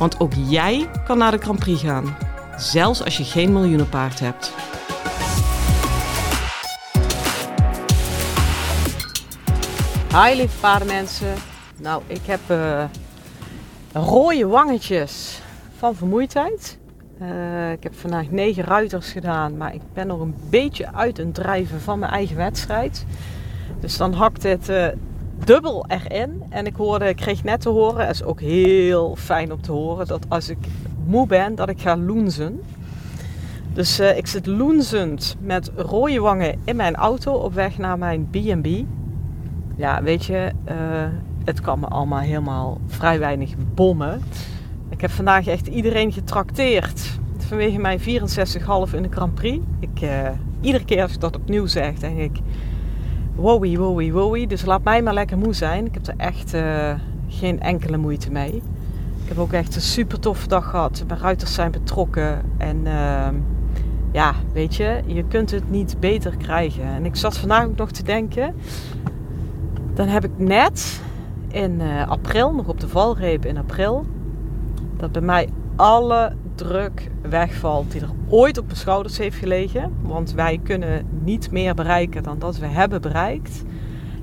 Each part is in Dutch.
Want ook jij kan naar de Grand Prix gaan, zelfs als je geen miljoenenpaard hebt. Hi lieve paardenmensen. Nou, ik heb uh, rode wangetjes van vermoeidheid. Uh, ik heb vandaag negen ruiters gedaan, maar ik ben nog een beetje uit het drijven van mijn eigen wedstrijd. Dus dan hakt het uh, dubbel erin. En ik, hoorde, kreeg net te horen, het is ook heel fijn om te horen, dat als ik moe ben, dat ik ga loenzen. Dus uh, ik zit loenzend met rode wangen in mijn auto op weg naar mijn B&B. Ja, weet je, uh, het kan me allemaal helemaal vrij weinig bommen. Ik heb vandaag echt iedereen getrakteerd vanwege mijn 64,5 in de Grand Prix. Ik, uh, iedere keer als ik dat opnieuw zeg, denk ik wowie, wowie, wowie. Dus laat mij maar lekker moe zijn. Ik heb er echt uh, geen enkele moeite mee. Ik heb ook echt een super toffe dag gehad. Mijn ruiters zijn betrokken. En uh, ja, weet je, je kunt het niet beter krijgen. En ik zat vandaag ook nog te denken. Dan heb ik net in uh, april, nog op de valreep in april, dat bij mij alle druk wegvalt die er ooit op mijn schouders heeft gelegen. Want wij kunnen niet meer bereiken dan dat we hebben bereikt.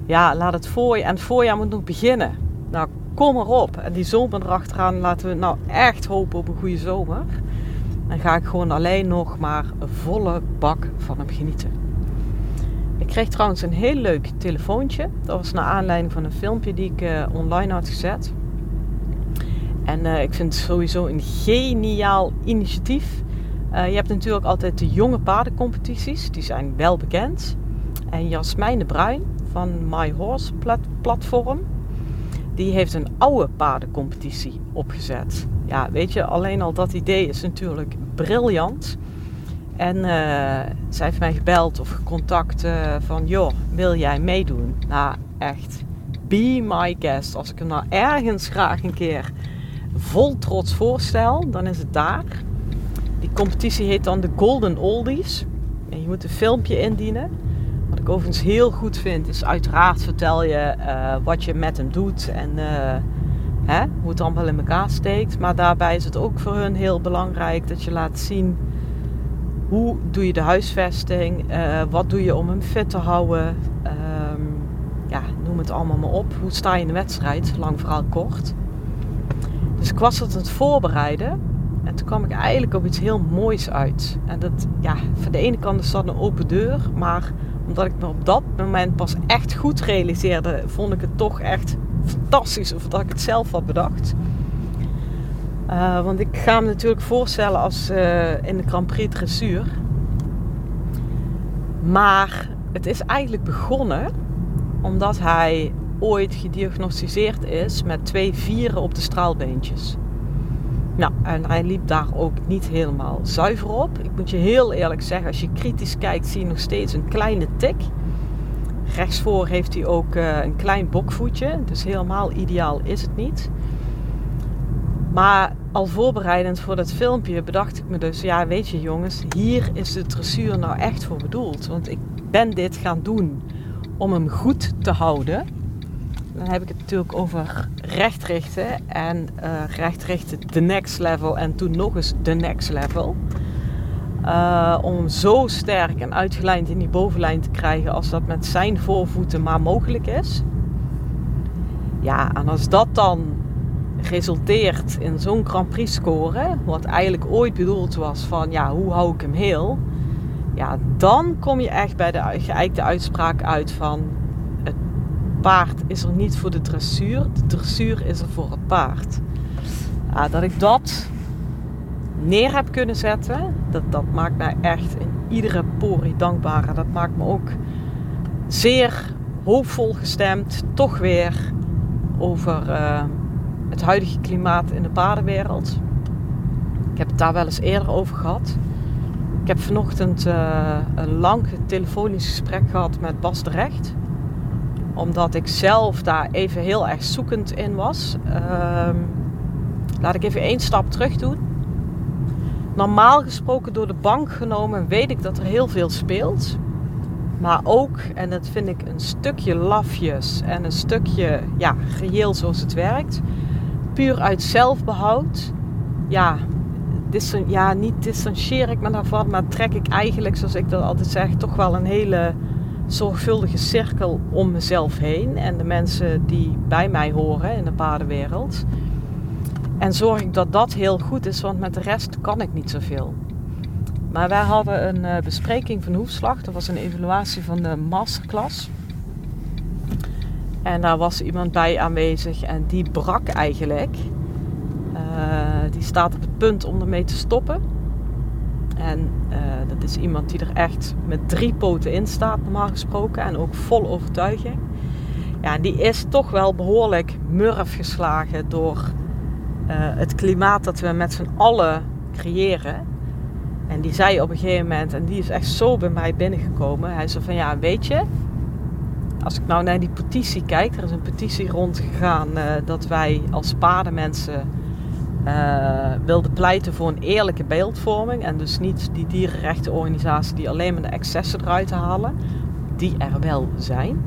Ja, laat het voorjaar. En het voorjaar moet nog beginnen. Nou, kom erop. En die zomer erachteraan laten we nou echt hopen op een goede zomer. Dan ga ik gewoon alleen nog maar een volle bak van hem genieten. Ik kreeg trouwens een heel leuk telefoontje. Dat was naar aanleiding van een filmpje die ik uh, online had gezet. En uh, ik vind het sowieso een geniaal initiatief. Uh, je hebt natuurlijk altijd de jonge paardencompetities, die zijn wel bekend. En Jasmijn de Bruin van My Horse plat platform, die heeft een oude paardencompetitie opgezet. Ja, weet je, alleen al dat idee is natuurlijk briljant. En uh, zij heeft mij gebeld of contact van, joh, wil jij meedoen? Nou, echt, be my guest. Als ik hem nou ergens graag een keer vol trots voorstel, dan is het daar. Die competitie heet dan de Golden Oldies. En je moet een filmpje indienen. Wat ik overigens heel goed vind, is uiteraard vertel je uh, wat je met hem doet en uh, hè, hoe het allemaal in elkaar steekt. Maar daarbij is het ook voor hun heel belangrijk dat je laat zien hoe doe je de huisvesting, uh, wat doe je om hem fit te houden. Um, ja, noem het allemaal maar op. Hoe sta je in de wedstrijd, lang verhaal kort. Dus ik was het aan het voorbereiden. En toen kwam ik eigenlijk op iets heel moois uit. En dat, ja, van de ene kant is dat een open deur. Maar omdat ik me op dat moment pas echt goed realiseerde, vond ik het toch echt fantastisch. Of dat ik het zelf had bedacht. Uh, want ik ga me natuurlijk voorstellen als uh, in de Grand Prix dressuur. Maar het is eigenlijk begonnen omdat hij ooit gediagnosticeerd is met twee vieren op de straalbeentjes. Nou, en hij liep daar ook niet helemaal zuiver op. Ik moet je heel eerlijk zeggen, als je kritisch kijkt, zie je nog steeds een kleine tik. Rechtsvoor heeft hij ook uh, een klein bokvoetje, dus helemaal ideaal is het niet. Maar al voorbereidend voor dat filmpje bedacht ik me dus, ja weet je jongens, hier is de dressuur nou echt voor bedoeld. Want ik ben dit gaan doen om hem goed te houden dan heb ik het natuurlijk over rechtrichten. En uh, rechtrichten de next level en toen nog eens de next level. Uh, om zo sterk en uitgelijnd in die bovenlijn te krijgen als dat met zijn voorvoeten maar mogelijk is. Ja, en als dat dan resulteert in zo'n Grand Prix score, wat eigenlijk ooit bedoeld was van ja, hoe hou ik hem heel? Ja, dan kom je echt bij de geëikte uitspraak uit van paard is er niet voor de dressuur. De dressuur is er voor het paard. Dat ik dat neer heb kunnen zetten, dat, dat maakt mij echt in iedere pori dankbaar. Dat maakt me ook zeer hoopvol gestemd, toch weer over uh, het huidige klimaat in de paardenwereld. Ik heb het daar wel eens eerder over gehad. Ik heb vanochtend uh, een lang telefonisch gesprek gehad met Bas de Recht. Omdat ik zelf daar even heel erg zoekend in was. Uh, laat ik even één stap terug doen. Normaal gesproken door de bank genomen weet ik dat er heel veel speelt. Maar ook, en dat vind ik een stukje lafjes en een stukje ja, geheel zoals het werkt. Puur uit zelfbehoud. Ja, ja, niet distancieer ik me daarvan, maar trek ik eigenlijk, zoals ik dat altijd zeg, toch wel een hele zorgvuldige cirkel om mezelf heen en de mensen die bij mij horen in de paardenwereld. En zorg ik dat dat heel goed is, want met de rest kan ik niet zoveel. Maar wij hadden een uh, bespreking van Hoefslag. Dat was een evaluatie van de masterclass. En daar was iemand bij aanwezig en die brak eigenlijk. Uh, die staat op het punt om ermee te stoppen. En uh, dat is iemand die er echt met drie poten in staat, normaal gesproken. En ook vol overtuiging. Ja, die is toch wel behoorlijk murf geslagen door het klimaat dat we met z'n allen creëren. En die zei op een gegeven moment, en die is echt zo bij mij binnengekomen. Hij zei van ja, weet je, als ik nou naar die petitie kijk, er is een petitie rondgegaan uh, dat wij als paardenmensen uh, wilden pleiten voor een eerlijke beeldvorming. En dus niet die dierenrechtenorganisatie die alleen maar de excessen eruit halen, die er wel zijn.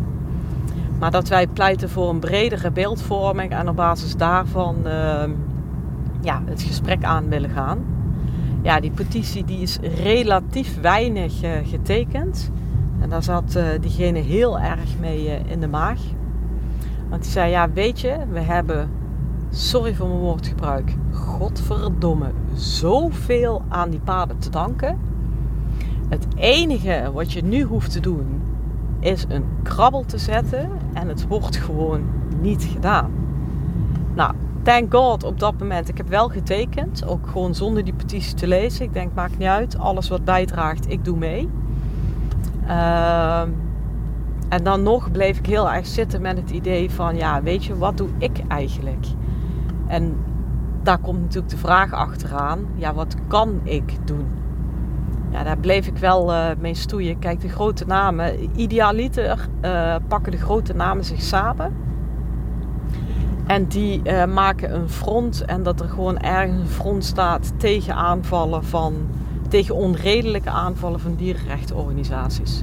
Maar dat wij pleiten voor een bredere beeldvorming en op basis daarvan uh, ja, het gesprek aan willen gaan ja, die petitie die is relatief weinig uh, getekend. En daar zat uh, diegene heel erg mee in de maag. Want die zei, ja weet je, we hebben, sorry voor mijn woordgebruik, godverdomme, zoveel aan die paden te danken. Het enige wat je nu hoeft te doen, is een krabbel te zetten en het wordt gewoon niet gedaan. Nou, thank God op dat moment. Ik heb wel getekend. Ook gewoon zonder die petitie te lezen. Ik denk, maakt niet uit. Alles wat bijdraagt, ik doe mee. Uh, en dan nog bleef ik heel erg zitten met het idee van... Ja, weet je, wat doe ik eigenlijk? En daar komt natuurlijk de vraag achteraan. Ja, wat kan ik doen? Ja, daar bleef ik wel uh, mee stoeien. Kijk, de grote namen. Idealiter uh, pakken de grote namen zich samen en die uh, maken een front en dat er gewoon ergens een front staat tegen aanvallen van, tegen onredelijke aanvallen van dierenrechtenorganisaties.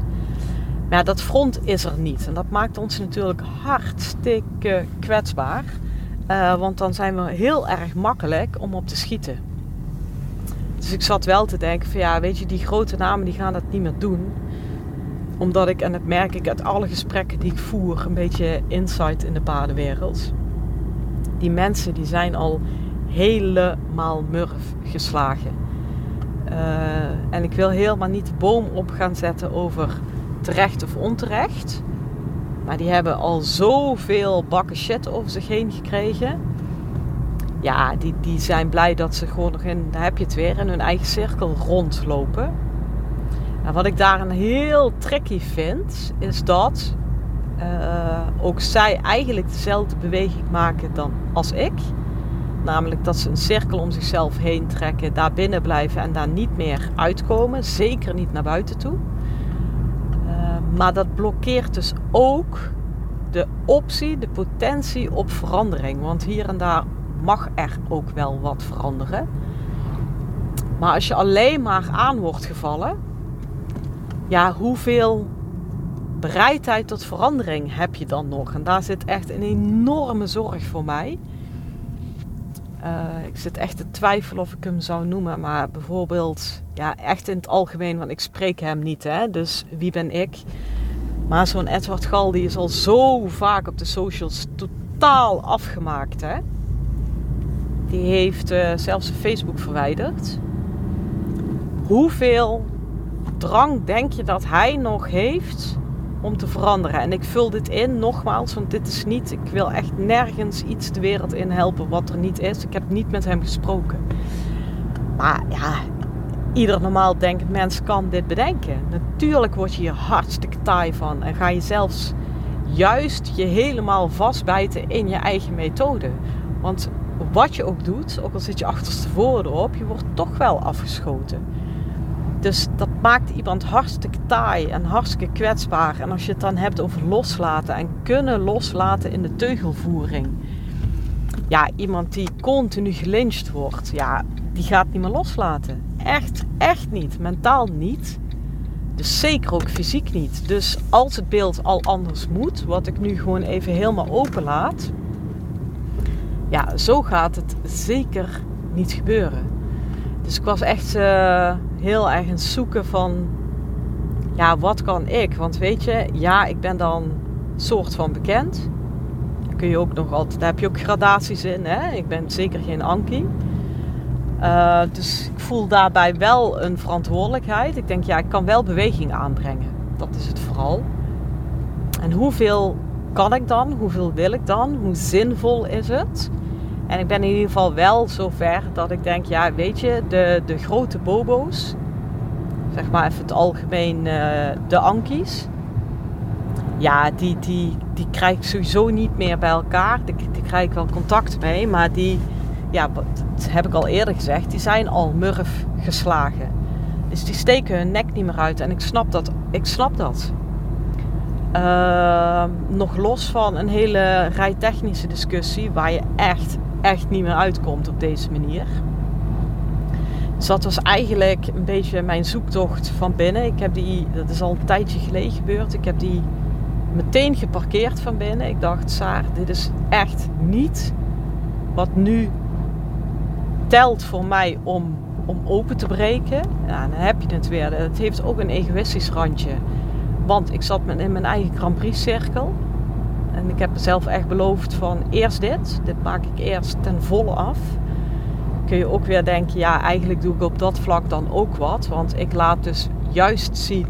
Maar dat front is er niet. En dat maakt ons natuurlijk hartstikke kwetsbaar. Uh, want dan zijn we heel erg makkelijk om op te schieten. Dus ik zat wel te denken van ja, weet je, die grote namen die gaan dat niet meer doen. Omdat ik, en dat merk ik uit alle gesprekken die ik voer, een beetje insight in de paardenwereld die mensen die zijn al helemaal murf geslagen. Uh, en ik wil helemaal niet de boom op gaan zetten over terecht of onterecht. Maar die hebben al zoveel bakken shit over zich heen gekregen. Ja, die, die zijn blij dat ze gewoon nog in, daar heb je het weer, in hun eigen cirkel rondlopen. En wat ik daarin heel tricky vind, is dat uh, ook zij eigenlijk dezelfde beweging maken dan als ik. Namelijk dat ze een cirkel om zichzelf heen trekken, daar binnen blijven en daar niet meer uitkomen. Zeker niet naar buiten toe. Maar dat blokkeert dus ook de optie, de potentie op verandering. Want hier en daar mag er ook wel wat veranderen. Maar als je alleen maar aan wordt gevallen, ja, hoeveel bereidheid tot verandering heb je dan nog? En daar zit echt een enorme zorg voor mij. Uh, ik zit echt te twijfelen of ik hem zou noemen, maar bijvoorbeeld, ja, echt in het algemeen, want ik spreek hem niet, hè, dus wie ben ik? Maar zo'n Edward Gal, die is al zo vaak op de socials totaal afgemaakt, hè. Die heeft uh, zelfs Facebook verwijderd. Hoeveel drang denk je dat hij nog heeft om te veranderen. En ik vul dit in nogmaals, want dit is niet. Ik wil echt nergens iets de wereld in helpen wat er niet is. Ik heb niet met hem gesproken. Maar ja, ieder normaal denkend mens kan dit bedenken. Natuurlijk word je hier hartstikke taai van en ga je zelfs juist je helemaal vastbijten in je eigen methode. Want wat je ook doet, ook al zit je achterstevoren erop, je wordt toch wel afgeschoten. Dus dat maakt iemand hartstikke taai en hartstikke kwetsbaar. En als je het dan hebt over loslaten en kunnen loslaten in de teugelvoering. Ja, iemand die continu gelyncht wordt, ja, die gaat niet meer loslaten. Echt, echt niet. Mentaal niet. Dus zeker ook fysiek niet. Dus als het beeld al anders moet, wat ik nu gewoon even helemaal open laat. Ja, zo gaat het zeker niet gebeuren. Dus ik was echt uh, heel erg het zoeken van, ja, wat kan ik? Want weet je, ja, ik ben dan soort van bekend. kun je ook nog altijd, daar heb je ook gradaties in. Hè? Ik ben zeker geen Anki. Uh, dus ik voel daarbij wel een verantwoordelijkheid. Ik denk, ja, ik kan wel beweging aanbrengen. Dat is het vooral. En hoeveel kan ik dan? Hoeveel wil ik dan? Hoe zinvol is het? En ik ben in ieder geval wel zover dat ik denk, ja, weet je, de, de grote bobo's, zeg maar even het algemeen, uh, de ankies, ja, die, die, die krijg ik sowieso niet meer bij elkaar. Die, die krijg ik wel contact mee, maar die, ja, dat heb ik al eerder gezegd, die zijn al murf geslagen. Dus die steken hun nek niet meer uit en ik snap dat. Ik snap dat. Uh, nog los van een hele rijtechnische discussie waar je echt echt niet meer uitkomt op deze manier. Dus dat was eigenlijk een beetje mijn zoektocht van binnen. Ik heb die, dat is al een tijdje geleden gebeurd. Ik heb die meteen geparkeerd van binnen. Ik dacht, Saar, dit is echt niet wat nu telt voor mij om, om open te breken. Ja, dan heb je het weer. Het heeft ook een egoïstisch randje. Want ik zat in mijn eigen Grand Prix cirkel. En ik heb mezelf echt beloofd van eerst dit. Dit maak ik eerst ten volle af. Kun je ook weer denken, ja, eigenlijk doe ik op dat vlak dan ook wat. Want ik laat dus juist zien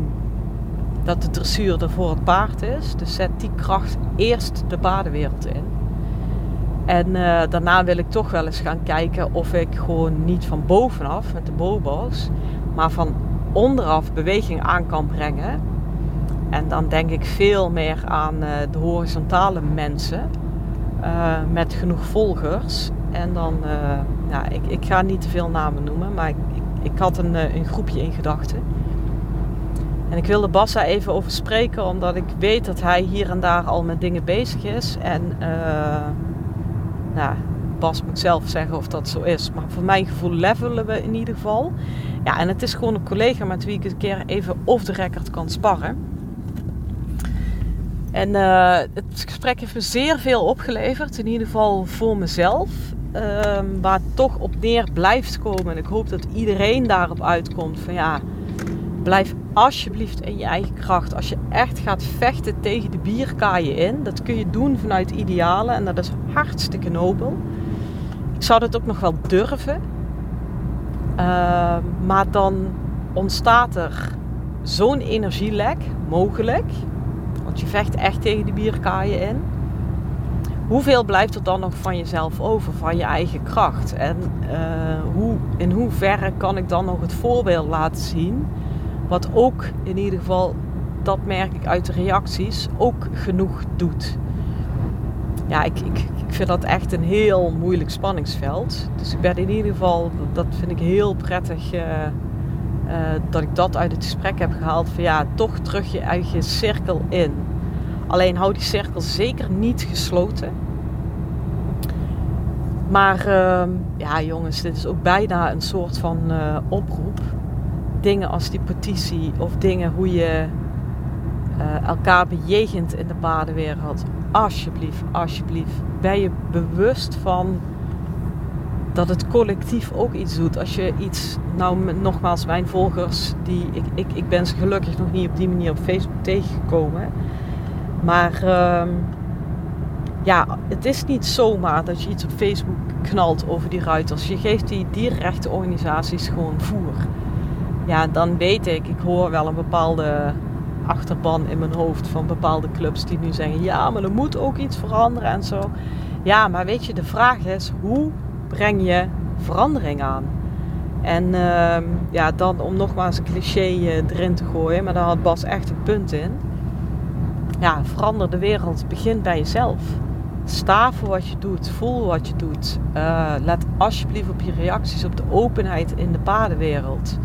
dat de dressuur er voor het paard is. Dus zet die kracht eerst de paardenwereld in. En uh, daarna wil ik toch wel eens gaan kijken of ik gewoon niet van bovenaf met de bobo's, maar van onderaf beweging aan kan brengen en dan denk ik veel meer aan uh, de horizontale mensen uh, met genoeg volgers. En dan, ja, ik, ik ga niet te veel namen noemen, maar ik, ik, had een, een groepje in gedachten. En ik wilde Bas daar even over spreken, omdat ik weet dat hij hier en daar al met dingen bezig is. En nou, Bas moet zelf zeggen of dat zo is. Maar voor mijn gevoel levelen we in ieder geval. Ja, en het is gewoon een collega met wie ik een keer even off the record kan sparren. En uh, het gesprek heeft me zeer veel opgeleverd, in ieder geval voor mezelf. Uh, waar het toch op neer blijft komen. En ik hoop dat iedereen daarop uitkomt van ja, blijf alsjeblieft in je eigen kracht. Als je echt gaat vechten tegen de bierkaaien in, dat kun je doen vanuit idealen en dat is hartstikke nobel. Ik zou dat ook nog wel durven. Uh, maar dan ontstaat er zo'n energielek mogelijk je vecht echt tegen die bierkaaien in. Hoeveel blijft er dan nog van jezelf over, van je eigen kracht? En uh, hoe, in hoeverre kan ik dan nog het voorbeeld laten zien? Wat ook in ieder geval, dat merk ik uit de reacties, ook genoeg doet. Ja, ik, ik, vind dat echt een heel moeilijk spanningsveld. Dus ik ben in ieder geval, dat vind ik heel prettig. Uh, uh, dat ik dat uit het gesprek heb gehaald. Van ja, toch terug je eigen cirkel in. Alleen hou die cirkel zeker niet gesloten. Maar uh, ja, jongens, dit is ook bijna een soort van uh, oproep. Dingen als die petitie of dingen hoe je uh, elkaar bejegent in de paardenwereld. Alsjeblieft, alsjeblieft. Ben je bewust van dat het collectief ook iets doet. Als je iets, nou nogmaals, mijn volgers, die, ik, ik, ik ben ze gelukkig nog niet op die manier op Facebook tegengekomen. Maar uh, ja, het is niet zomaar dat je iets op Facebook knalt over die ruiters. Je geeft die dierrechte organisaties gewoon voer. Ja, dan weet ik, ik hoor wel een bepaalde achterban in mijn hoofd van bepaalde clubs die nu zeggen: ja, maar er moet ook iets veranderen en zo. Ja, maar weet je, de vraag is: hoe breng je verandering aan? En uh, ja, dan om nogmaals een cliché eh, erin te gooien, maar daar had Bas echt een punt in ja, verander de wereld. Begin bij jezelf. sta voor wat je doet, voel wat je doet. Uh, let alsjeblieft op je reacties, op de openheid in de paardenwereld.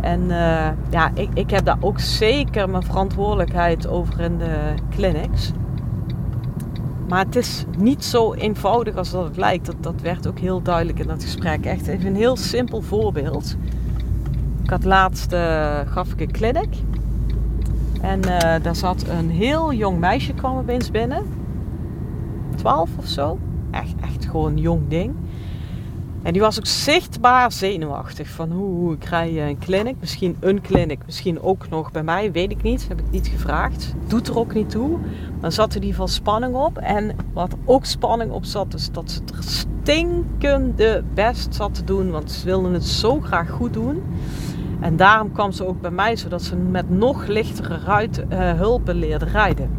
En uh, ja, ik, ik heb daar ook zeker mijn verantwoordelijkheid over in de clinics. Maar het is niet zo eenvoudig als dat het lijkt. Dat, dat werd ook heel duidelijk in dat gesprek. Echt even een heel simpel voorbeeld. Ik had laatst, uh, gaf ik een clinic. En uh, daar zat een heel jong meisje kwam opeens binnen. 12 of zo. Echt, echt gewoon een jong ding. En die was ook zichtbaar zenuwachtig. Van hoe, krijg je een clinic? Misschien een clinic, misschien ook nog bij mij, weet ik niet. Heb ik niet gevraagd. Doet er ook niet toe. Dan zat er in ieder geval spanning op. En wat ook spanning op zat, is dat ze er stinkende best zat te doen. Want ze wilden het zo graag goed doen. En daarom kwam ze ook bij mij, zodat ze met nog lichtere ruit, uh, hulpen leerde rijden.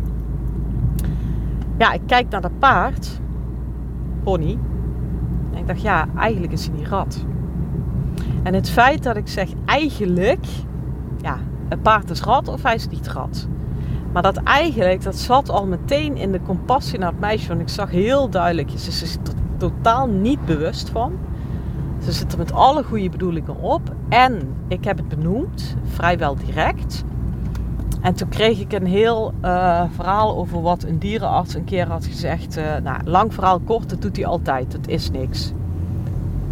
Ja, ik kijk naar dat paard, pony. En ik dacht, ja, eigenlijk is hij niet rat. En het feit dat ik zeg eigenlijk, ja, het paard is rat of hij is niet rat. Maar dat eigenlijk, dat zat al meteen in de compassie naar het meisje. Want ik zag heel duidelijk, ze is er totaal niet bewust van. Ze zit er met alle goede bedoelingen op. En ik heb het benoemd, vrijwel direct. En toen kreeg ik een heel uh, verhaal over wat een dierenarts een keer had gezegd. Uh, nou, lang verhaal kort, dat doet hij altijd. Dat is niks.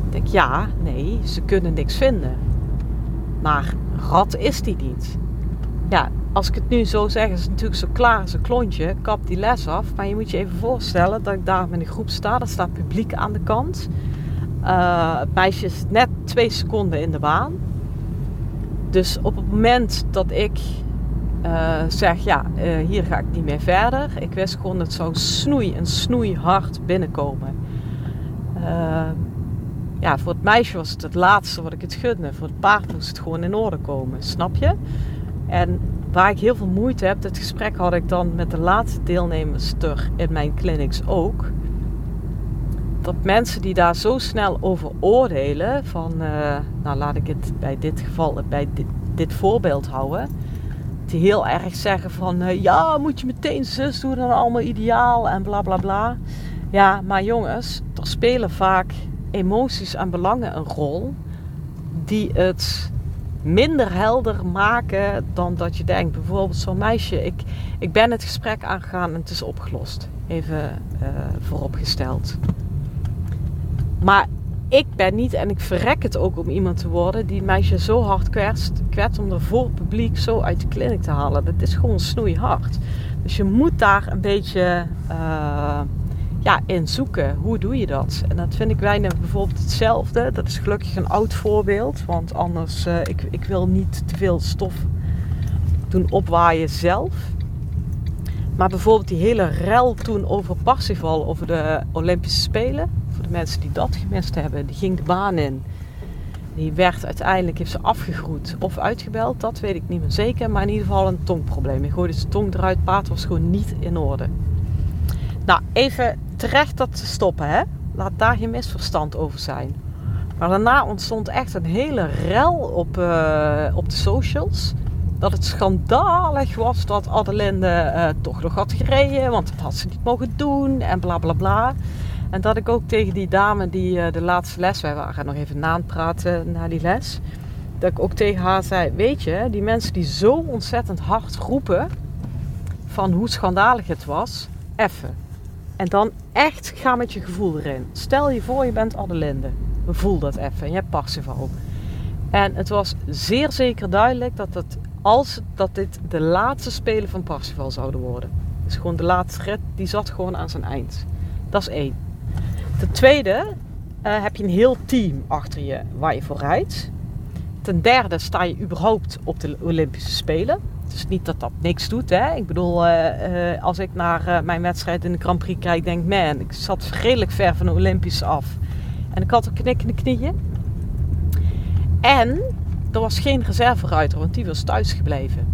Ik denk, ja, nee, ze kunnen niks vinden. Maar rat is die niet. Ja, als ik het nu zo zeg, is het natuurlijk zo klaar als een klontje. Kap die les af. Maar je moet je even voorstellen dat ik daar met een groep sta. Er staat publiek aan de kant. Uh, het meisje is net twee seconden in de baan. Dus op het moment dat ik uh, zeg, ja, uh, hier ga ik niet meer verder. Ik wist gewoon, het zou snoei en snoeihard binnenkomen. ja, voor het meisje was het het laatste wat ik het gunde. Voor het paard moest het gewoon in orde komen, snap je? En waar ik heel veel moeite heb, dit gesprek had ik dan met de laatste deelnemers ter in mijn clinics ook dat mensen die daar zo snel over oordelen, van, nou laat ik het bij dit geval, bij dit, dit voorbeeld houden, heel erg zeggen van, uh, ja, moet je meteen zus doen dan allemaal ideaal en bla bla bla. Ja, maar jongens, er spelen vaak emoties en belangen een rol die het minder helder maken dan dat je denkt. Bijvoorbeeld zo'n meisje, ik, ik ben het gesprek aangegaan en het is opgelost. Even uh, vooropgesteld. Maar ik ben niet en ik verrek het ook om iemand te worden die het meisje zo hard kwetst, om er voor publiek zo uit de kliniek te halen. Dat is gewoon snoeihard. Dus je moet daar een beetje uh, ja, in zoeken. Hoe doe je dat? En dat vind ik bijna bijvoorbeeld hetzelfde. Dat is gelukkig een oud voorbeeld. Want anders, uh, ik, ik wil niet te veel stof doen opwaaien zelf. Maar bijvoorbeeld die hele rel toen over Parsifal, over de Olympische Spelen mensen die dat gemist hebben, die ging de baan in. Die werd uiteindelijk, heeft ze afgegroet of uitgebeld, dat weet ik niet meer zeker. Maar in ieder geval een tongprobleem. Hij gooide zijn tong eruit, paard was gewoon niet in orde. Nou, even terecht dat te stoppen, hè. Laat daar geen misverstand over zijn. Maar daarna ontstond echt een hele rel op, uh, op de socials. Dat het schandalig was dat Adelinde uh, toch nog had gereden, want dat had ze niet mogen doen en bla bla bla. En dat ik ook tegen die dame die uh, de laatste les, wij waren nog even na na die les. Dat ik ook tegen haar zei, weet je, die mensen die zo ontzettend hard roepen van hoe schandalig het was, effen. En dan echt ga met je gevoel erin. Stel je voor je bent Adelinde. Voel dat even. En je hebt Parsifal. En het was zeer zeker duidelijk dat, het, als, dat dit de laatste spelen van Parsifal zouden worden. Dus gewoon de laatste rit, die zat gewoon aan zijn eind. Dat is één. Ten tweede uh, heb je een heel team achter je waar je voor rijdt. Ten derde sta je überhaupt op de Olympische Spelen. Is niet dat dat niks doet. Hè? Ik bedoel, uh, uh, als ik naar mijn wedstrijd in de Grand Prix kijk, denk man, ik zat redelijk ver van de Olympische af. En ik had een knik in de knieën. En er was geen reserveruiter, want die was thuis gebleven.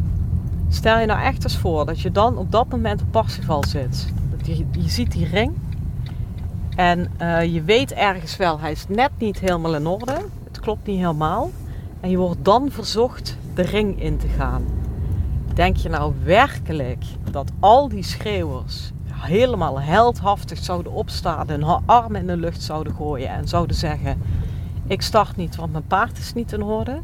Stel je nou echt eens voor dat je dan op dat moment op Parsifal zit. Je, je ziet die ring en uh, je weet ergens wel, hij is net niet helemaal in orde. Het klopt niet helemaal. En je wordt dan verzocht de ring in te gaan. Denk je nou werkelijk dat al die schreeuwers helemaal heldhaftig zouden opstaan, hun armen in de lucht zouden gooien en zouden zeggen: Ik start niet, want mijn paard is niet in orde.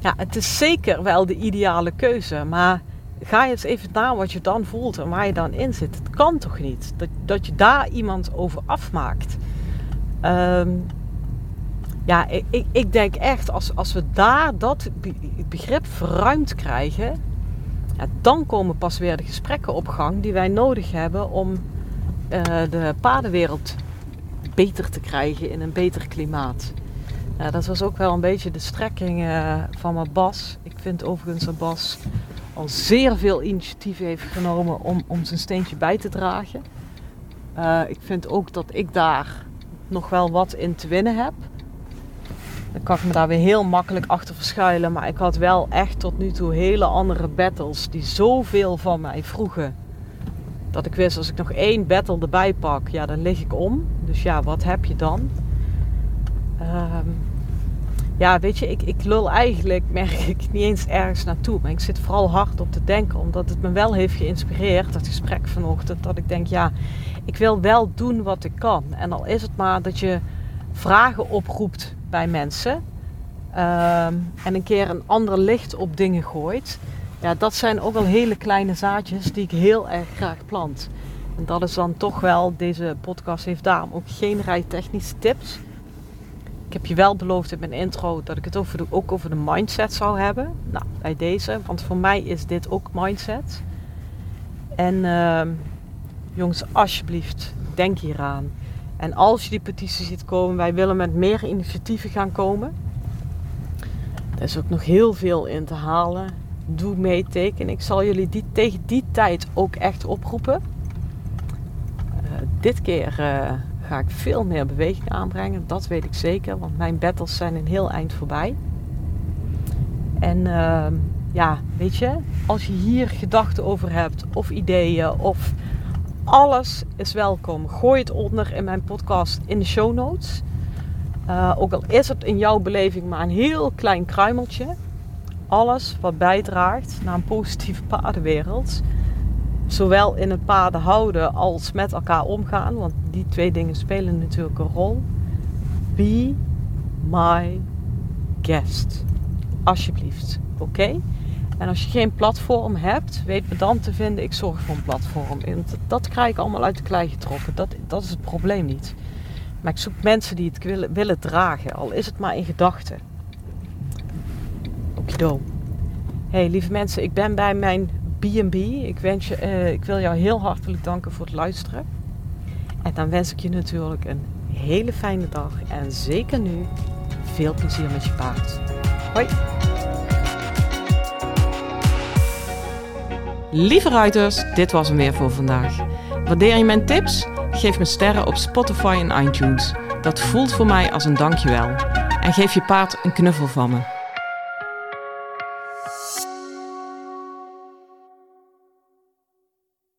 Ja, het is zeker wel de ideale keuze, maar ga je eens even na wat je dan voelt en waar je dan in zit. Het kan toch niet dat, dat je daar iemand over afmaakt. Um, ja, ik, ik denk echt, als, als we daar dat begrip verruimd krijgen, ja, dan komen pas weer de gesprekken op gang die wij nodig hebben om uh, de paardenwereld beter te krijgen in een beter klimaat. Dat was ook wel een beetje de strekking uh, van mijn Bas. Ik vind overigens dat Bas al zeer veel initiatief heeft genomen om, om zijn steentje bij te dragen. Uh, ik vind ook dat ik daar nog wel wat in te winnen heb. Dan kan ik me daar weer heel makkelijk achter verschuilen. Maar ik had wel echt tot nu toe hele andere battles die zoveel van mij vroegen. Dat ik wist, als ik nog één battle erbij pak, ja, dan lig ik om. Dus ja, wat heb je dan? Um, ja, weet je, ik, ik lul eigenlijk, merk ik, niet eens ergens naartoe. Maar ik zit vooral hard op te denken, omdat het me wel heeft geïnspireerd, dat gesprek vanochtend. Dat ik denk, ja, ik wil wel doen wat ik kan. En al is het maar dat je vragen oproept bij mensen. Ehm, en een keer een ander licht op dingen gooit. Ja, dat zijn ook wel hele kleine zaadjes die ik heel erg graag plant. En dat is dan toch wel, deze podcast heeft daarom ook geen rijtechnische tips. Heb je wel beloofd in mijn intro dat ik het over de, ook over de mindset zou hebben. Nou, bij deze, want voor mij is dit ook mindset. En uh, jongens, alsjeblieft, denk hieraan. En als je die petitie ziet komen, wij willen met meer initiatieven gaan komen. Er is ook nog heel veel in te halen. Doe mee, teken. Ik zal jullie die, tegen die tijd ook echt oproepen. Uh, dit keer uh, ga ik veel meer beweging aanbrengen. Dat weet ik zeker, want mijn battles zijn een heel eind voorbij. En uh, ja, weet je, als je hier gedachten over hebt, of ideeën, of alles is welkom. Gooi het onder in mijn podcast in de show notes. Uh, ook al is het in jouw beleving maar een heel klein kruimeltje. Alles wat bijdraagt naar een positieve paardenwereld. Zowel in het paarden houden als met elkaar omgaan. Want die twee dingen spelen natuurlijk een rol. Be my guest. Alsjeblieft. Oké? En als je geen platform hebt, weet me dan te vinden, ik zorg voor een platform. Dat, krijg ik allemaal uit de klei getrokken. Dat, dat is het probleem niet. Maar ik zoek mensen die het willen, willen dragen, al is het maar in gedachten. Okido. Hey lieve mensen, ik ben bij mijn B&B. Ik, wens je, uh, ik wil jou heel hartelijk danken voor het luisteren. En dan wens ik je natuurlijk een hele fijne dag. En zeker nu veel plezier met je paard. Hoi! Lieve ruiters, dit was hem weer voor vandaag. Waardeer je mijn tips? Geef me sterren op Spotify en iTunes. Dat voelt voor mij als een dankjewel. En geef je paard een knuffel van me.